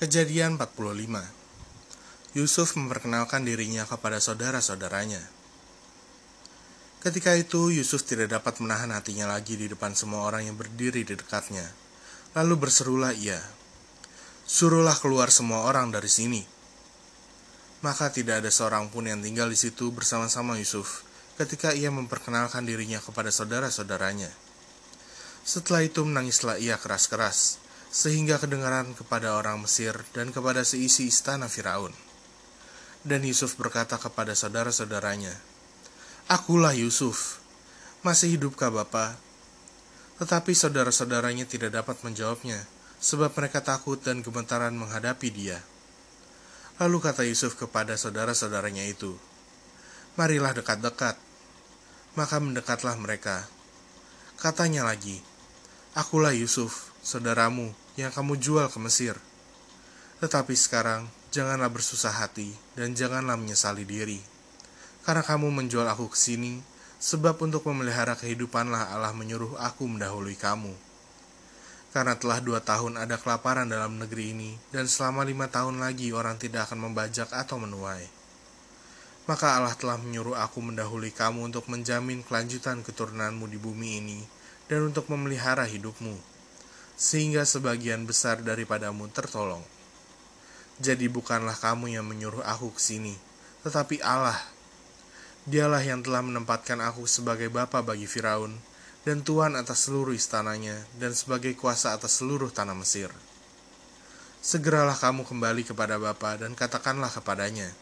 Kejadian 45 Yusuf memperkenalkan dirinya kepada saudara-saudaranya. Ketika itu, Yusuf tidak dapat menahan hatinya lagi di depan semua orang yang berdiri di dekatnya. Lalu berserulah ia, Suruhlah keluar semua orang dari sini. Maka tidak ada seorang pun yang tinggal di situ bersama-sama Yusuf ketika ia memperkenalkan dirinya kepada saudara-saudaranya. Setelah itu menangislah ia keras-keras sehingga kedengaran kepada orang Mesir dan kepada seisi istana Firaun. Dan Yusuf berkata kepada saudara-saudaranya, Akulah Yusuf, masih hidupkah Bapa? Tetapi saudara-saudaranya tidak dapat menjawabnya, sebab mereka takut dan gemetaran menghadapi dia. Lalu kata Yusuf kepada saudara-saudaranya itu, Marilah dekat-dekat. Maka mendekatlah mereka. Katanya lagi, Akulah Yusuf, saudaramu, yang kamu jual ke Mesir. Tetapi sekarang, janganlah bersusah hati dan janganlah menyesali diri. Karena kamu menjual aku ke sini, sebab untuk memelihara kehidupanlah Allah menyuruh aku mendahului kamu. Karena telah dua tahun ada kelaparan dalam negeri ini, dan selama lima tahun lagi orang tidak akan membajak atau menuai. Maka Allah telah menyuruh aku mendahului kamu untuk menjamin kelanjutan keturunanmu di bumi ini, dan untuk memelihara hidupmu sehingga sebagian besar daripadamu tertolong. Jadi bukanlah kamu yang menyuruh aku ke sini, tetapi Allah. Dialah yang telah menempatkan aku sebagai bapa bagi Firaun dan tuan atas seluruh istananya dan sebagai kuasa atas seluruh tanah Mesir. Segeralah kamu kembali kepada bapa dan katakanlah kepadanya,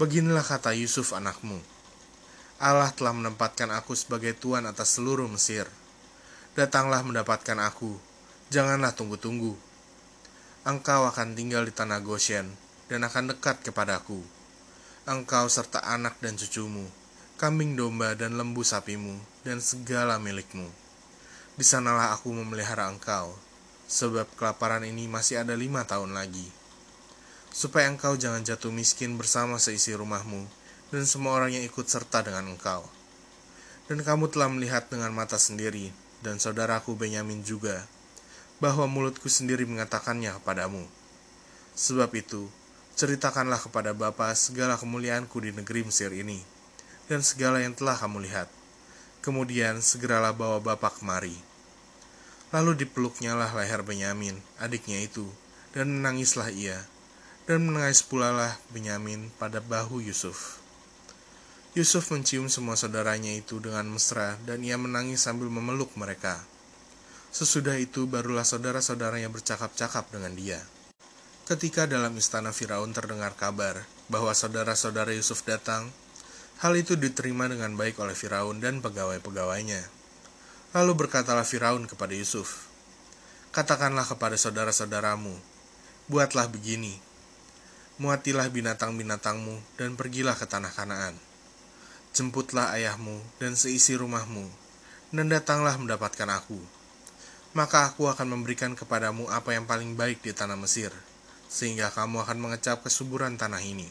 Beginilah kata Yusuf anakmu, Allah telah menempatkan aku sebagai tuan atas seluruh Mesir. Datanglah mendapatkan aku, Janganlah tunggu-tunggu. Engkau akan tinggal di tanah Goshen dan akan dekat kepadaku. Engkau serta anak dan cucumu, kambing domba dan lembu sapimu, dan segala milikmu. Di sanalah aku memelihara engkau, sebab kelaparan ini masih ada lima tahun lagi. Supaya engkau jangan jatuh miskin bersama seisi rumahmu, dan semua orang yang ikut serta dengan engkau. Dan kamu telah melihat dengan mata sendiri, dan saudaraku Benyamin juga, bahwa mulutku sendiri mengatakannya kepadamu. Sebab itu, ceritakanlah kepada Bapa segala kemuliaanku di negeri Mesir ini, dan segala yang telah kamu lihat. Kemudian segeralah bawa Bapa kemari. Lalu dipeluknya lah leher Benyamin, adiknya itu, dan menangislah ia, dan menangis pula lah Benyamin pada bahu Yusuf. Yusuf mencium semua saudaranya itu dengan mesra, dan ia menangis sambil memeluk mereka. Sesudah itu barulah saudara-saudaranya bercakap-cakap dengan dia. Ketika dalam istana Firaun terdengar kabar bahwa saudara-saudara Yusuf datang, hal itu diterima dengan baik oleh Firaun dan pegawai-pegawainya. Lalu berkatalah Firaun kepada Yusuf, Katakanlah kepada saudara-saudaramu, buatlah begini, muatilah binatang-binatangmu dan pergilah ke tanah Kanaan. Jemputlah ayahmu dan seisi rumahmu, dan datanglah mendapatkan aku maka aku akan memberikan kepadamu apa yang paling baik di tanah Mesir, sehingga kamu akan mengecap kesuburan tanah ini.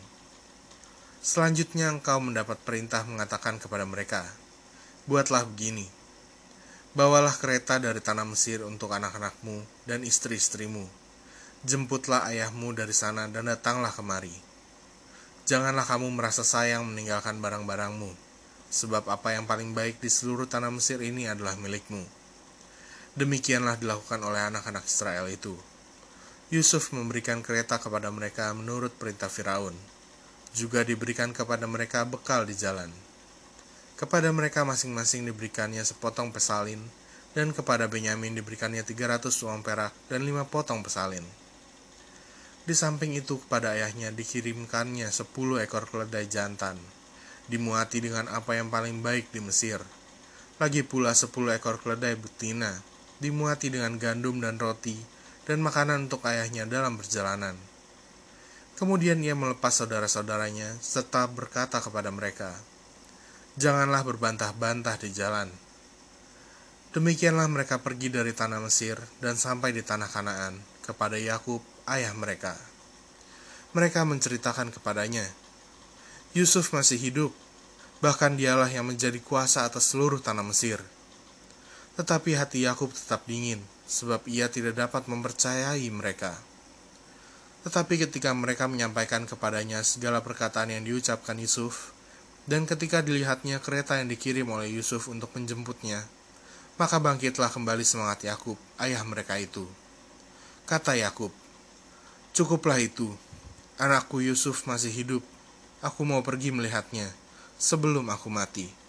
Selanjutnya engkau mendapat perintah mengatakan kepada mereka, Buatlah begini, bawalah kereta dari tanah Mesir untuk anak-anakmu dan istri-istrimu. Jemputlah ayahmu dari sana dan datanglah kemari. Janganlah kamu merasa sayang meninggalkan barang-barangmu, sebab apa yang paling baik di seluruh tanah Mesir ini adalah milikmu Demikianlah dilakukan oleh anak-anak Israel itu. Yusuf memberikan kereta kepada mereka menurut perintah Firaun. Juga diberikan kepada mereka bekal di jalan. Kepada mereka masing-masing diberikannya sepotong pesalin, dan kepada Benyamin diberikannya 300 uang perak dan lima potong pesalin. Di samping itu kepada ayahnya dikirimkannya 10 ekor keledai jantan, dimuati dengan apa yang paling baik di Mesir. Lagi pula 10 ekor keledai betina, dimuati dengan gandum dan roti dan makanan untuk ayahnya dalam perjalanan. Kemudian ia melepas saudara-saudaranya serta berkata kepada mereka, Janganlah berbantah-bantah di jalan. Demikianlah mereka pergi dari tanah Mesir dan sampai di tanah Kanaan kepada Yakub, ayah mereka. Mereka menceritakan kepadanya, Yusuf masih hidup, bahkan dialah yang menjadi kuasa atas seluruh tanah Mesir. Tetapi hati Yakub tetap dingin, sebab ia tidak dapat mempercayai mereka. Tetapi ketika mereka menyampaikan kepadanya segala perkataan yang diucapkan Yusuf, dan ketika dilihatnya kereta yang dikirim oleh Yusuf untuk menjemputnya, maka bangkitlah kembali semangat Yakub, ayah mereka itu. Kata Yakub, "Cukuplah itu. Anakku Yusuf masih hidup. Aku mau pergi melihatnya sebelum aku mati."